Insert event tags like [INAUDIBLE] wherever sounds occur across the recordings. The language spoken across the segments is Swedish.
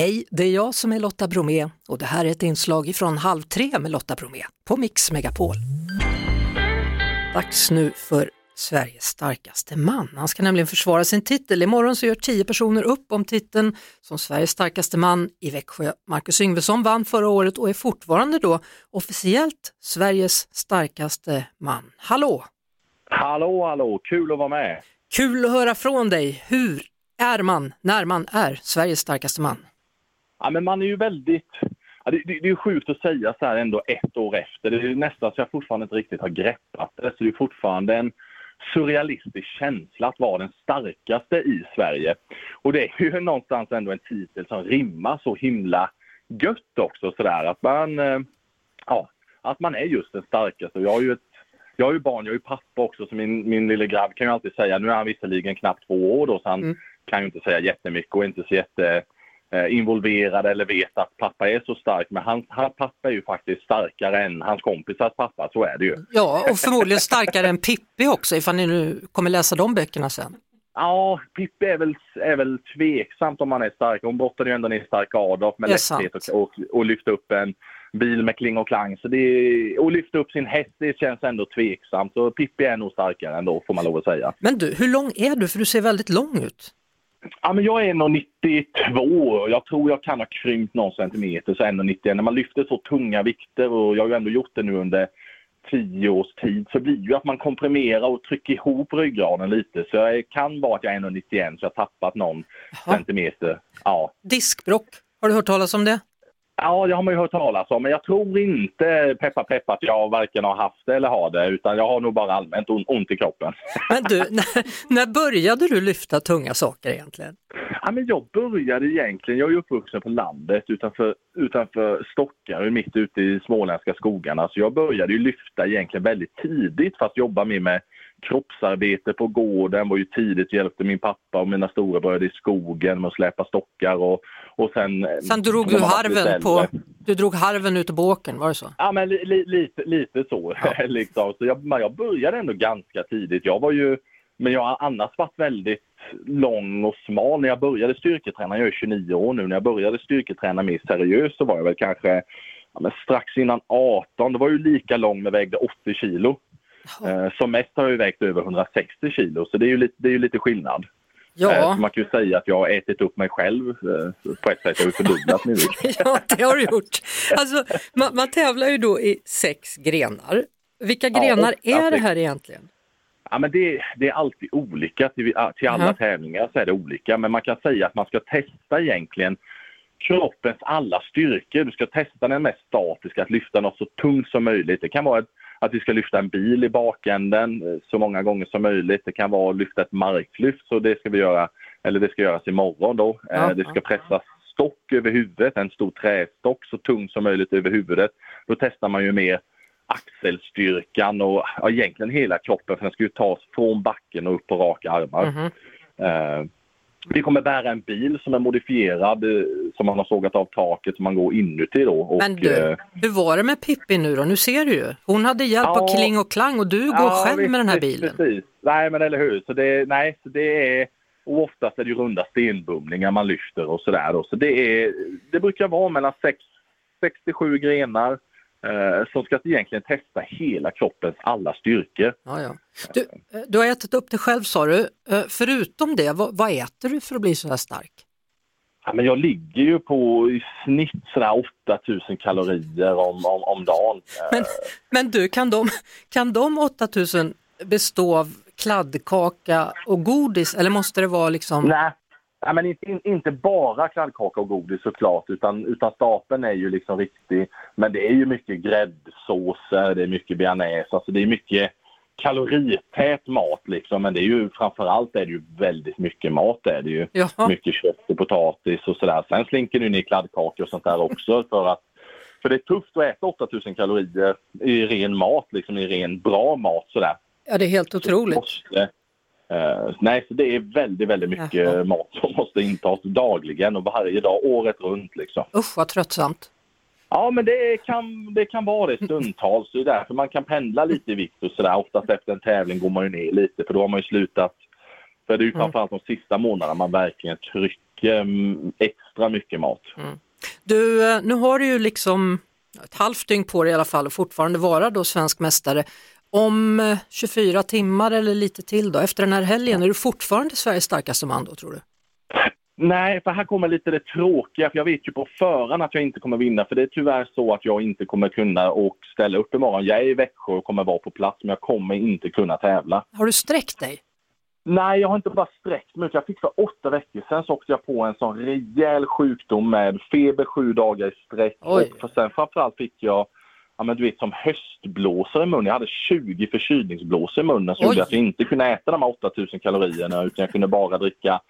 Hej, det är jag som är Lotta Bromé och det här är ett inslag ifrån Halv tre med Lotta Bromé på Mix Megapol. Dags nu för Sveriges starkaste man. Han ska nämligen försvara sin titel. Imorgon så gör tio personer upp om titeln som Sveriges starkaste man i Växjö. Marcus Yngvesson vann förra året och är fortfarande då officiellt Sveriges starkaste man. Hallå! Hallå, hallå, kul att vara med. Kul att höra från dig. Hur är man när man är Sveriges starkaste man? Ja, men man är ju väldigt... Ja, det, det, det är sjukt att säga så här ändå ett år efter. Det är nästan så jag fortfarande inte riktigt har greppat det. Så det är fortfarande en surrealistisk känsla att vara den starkaste i Sverige. Och det är ju någonstans ändå en titel som rimmar så himla gött också sådär att man... eh, Ja, att man är just den starkaste. Jag har ju ett jag har ju barn, jag är ju pappa också, så min, min lille grabb kan ju alltid säga, nu är han visserligen knappt två år då, så han Mm. kan ju inte säga jättemycket och inte så jätte eh, involverad eller vet att pappa är så stark. Men hans, hans pappa är ju faktiskt starkare än hans kompisars pappa, så är det ju. Ja, och förmodligen starkare än Pippi också ifall ni nu kommer läsa de böckerna sen. Ja, Pippi är väl, är väl tveksamt om han är stark. Hon brottade ju ändå ner stark Adolf med lätthet och, och, och lyfte upp en bil med kling och klang. Så det, och lyfte upp sin häst, det känns ändå tveksamt. Så Pippi är nog starkare ändå, får man lov att säga. Men du, hur lång är du? För du ser väldigt lång ut. Ja, men jag är 1,92. Jag tror jag kan ha krympt någon centimeter, så 1,91. När man lyfter så tunga vikter, och jag har ju ändå gjort det nu under tio års tid, så blir det ju att man komprimerar och trycker ihop ryggraden lite. Så jag kan vara att jag är 1,91 så jag har tappat någon Jaha. centimeter. Ja. Diskbrock, har du hört talas om det? Ja, det har man ju hört talas om, men jag tror inte, peppa peppa, att jag varken har haft det eller har det, utan jag har nog bara allmänt on- ont i kroppen. Men du, [LAUGHS] när, när började du lyfta tunga saker egentligen? Ja, men jag började egentligen, jag är uppvuxen på landet utanför, utanför Stockarö, mitt ute i småländska skogarna. Så jag började ju lyfta egentligen väldigt tidigt fast jobba mer med kroppsarbete på gården. Var ju tidigt hjälpte min pappa och mina storebröder i skogen med att släpa stockar och, och sen... Sen drog du harven på, du drog harven ute på åkern, var det så? Ja, men li, li, lite, lite så. [LAUGHS] liksom. så jag, jag började ändå ganska tidigt. Jag var ju, men jag har annars varit väldigt lång och smal. När jag började styrketräna, jag är 29 år nu, när jag började styrketräna mer seriöst så var jag väl kanske ja, strax innan 18. Då var jag ju lika lång men vägde 80 kilo. Eh, som mest har jag vägt över 160 kilo, så det är ju lite, det är ju lite skillnad. Eh, Ja, så man kan ju säga att jag har ätit upp mig själv eh, på ett sätt. Jag har ju fördubblat min vikt. [LAUGHS] ja det har du gjort. Alltså, man, man tävlar ju då i sex grenar. Vilka Ja, grenar åtta är det här egentligen? Ja, men det, det är alltid olika. Till, till alla Jaha. tävlingar så är det olika. Men man kan säga att man ska testa egentligen kroppens alla styrkor. Du ska testa den mest statiska, att lyfta något så tungt som möjligt. Det kan vara ett, att vi ska lyfta en bil i bakänden eh, så många gånger som möjligt. Det kan vara att lyfta ett marklyft, så det ska vi göra, eller det ska göras imorgon då. Eh, Ja. Det ska pressas stock över huvudet, en stor trästock så tung som möjligt över huvudet. Då testar man ju mer axelstyrkan och ja, egentligen hela kroppen för den ska ju tas från backen och upp på raka armar. Mhm. Eh, vi kommer bära en bil som är modifierad eh, som man har sågat av taket som man går inuti då. Och, Men du, eh, hur var det med Pippi nu då? Nu ser du ju. Hon hade hjälp av Ja. kling och klang och du går själv visst, med den här bilen. Precis. Nej men eller hur, så det, nej, så det är och oftast är det ju runda stenbumlingar man lyfter och sådär då. Så det är, det brukar vara mellan 6, 67 grenar som ska egentligen testa hela kroppens alla styrkor. Ja, ja. Du, eh, du har ätit upp det själv sa du. Eh, Förutom det, vad, vad äter du för att bli så här stark? Ja, men jag ligger ju på i snitt sådär 8000 kalorier om, om, om dagen. Eh, Men, men du, kan de, kan de 8000 bestå av kladdkaka och godis eller måste det vara liksom... Nej, Nej men inte, in- inte bara kladdkaka och godis såklart utan, utan stapeln är ju liksom riktig. Men det är ju mycket gräddsåser, det är mycket bearnaise, alltså det är mycket kalorität mat liksom. Men det är ju framförallt är det ju väldigt mycket mat är det ju. Jaha. Mycket kött och potatis och sådär. Sen slinker det ner kladdkakor och sånt där också för att för det är tufft att äta 8000 kalorier i ren mat, liksom i ren bra mat sådär. Ja, det är helt otroligt. Måste, eh, nej, så det är väldigt, väldigt mycket Jaha. mat som måste intas dagligen och varje dag, året runt liksom. Usch vad tröttsamt. Ja, men det kan, det kan vara det stundtals. Det är därför man kan pendla lite i vikt och sådär. Oftast efter en tävling går man ju ner lite för då har man ju slutat För det är ju mm. framförallt de sista månaderna man verkligen trycker mm, extra mycket mat. Mm. Du, eh, nu har du ju liksom ett halvt dygn på dig i alla fall och fortfarande vara då svensk mästare. Om 24 eh, timmar eller lite till då, efter den här helgen, är du fortfarande Sveriges starkaste man då tror du? Nej, för här kommer lite det tråkiga, för jag vet ju på förhand att jag inte kommer vinna, för det är tyvärr så att jag inte kommer kunna och ställa upp imorgon. Jag är i Växjö och kommer vara på plats, men jag kommer inte kunna tävla. Har du sträckt dig? Nej, jag har inte bara sträckt mig. Jag fick för åtta veckor sedan så åkte jag på en sån rejäl sjukdom med feber sju dagar i sträck. Och för sen framförallt fick jag ja, men du vet, som höstblåsor i munnen. Jag hade 20 förkylningsblåsor i munnen som gjorde att jag inte kunde äta de här 8000 kalorierna utan jag kunde bara dricka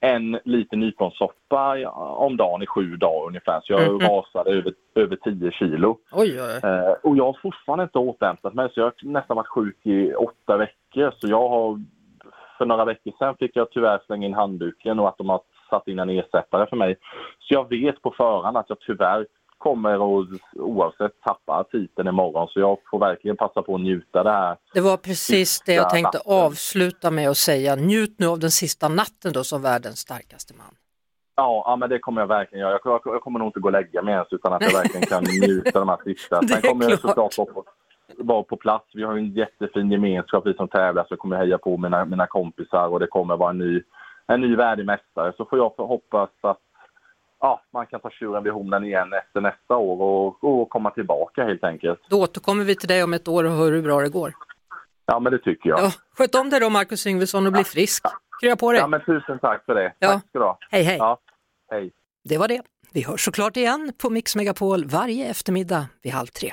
en liten nyponsoppa om dagen i sju dagar ungefär. Så jag mm -hmm. rasade över, över 10 kilo. Oj, oj. Eh, och jag har fortfarande inte återhämtat mig så jag har nästan varit sjuk i åtta veckor. Så jag har, för några veckor sedan fick jag tyvärr slänga in handduken och att de har satt in en ersättare för mig. Så jag vet på förhand att jag tyvärr kommer att oavsett tappa titeln imorgon så jag får verkligen passa på att njuta det här. Det var precis det jag tänkte natten. avsluta med att säga. Njut nu av den sista natten då som världens starkaste man. Ja, ja men det kommer jag verkligen göra. Jag, jag, jag kommer nog inte gå och lägga mig ens utan att jag verkligen kan njuta de här sista. [LAUGHS] Sen kommer jag såklart vara på, vara på plats. Vi har en jättefin gemenskap vi som tävlar så jag kommer heja på mina, mina kompisar och det kommer vara en ny, en ny värdig mästare. Så får jag hoppas att ja, man kan ta tjuren vid hornen igen efter nästa år och, och komma tillbaka helt enkelt. Då återkommer vi till dig om ett år och hör hur bra det går. Ja, men det tycker jag. Ja, sköt om dig då Marcus Yngvesson och bli frisk. Krya på dig. Ja, men tusen tack för det. Ja. Tack ska du ha. Hej, hej. Ja, hej. Det var det. Vi hörs såklart igen på Mix Megapol varje eftermiddag vid halv tre.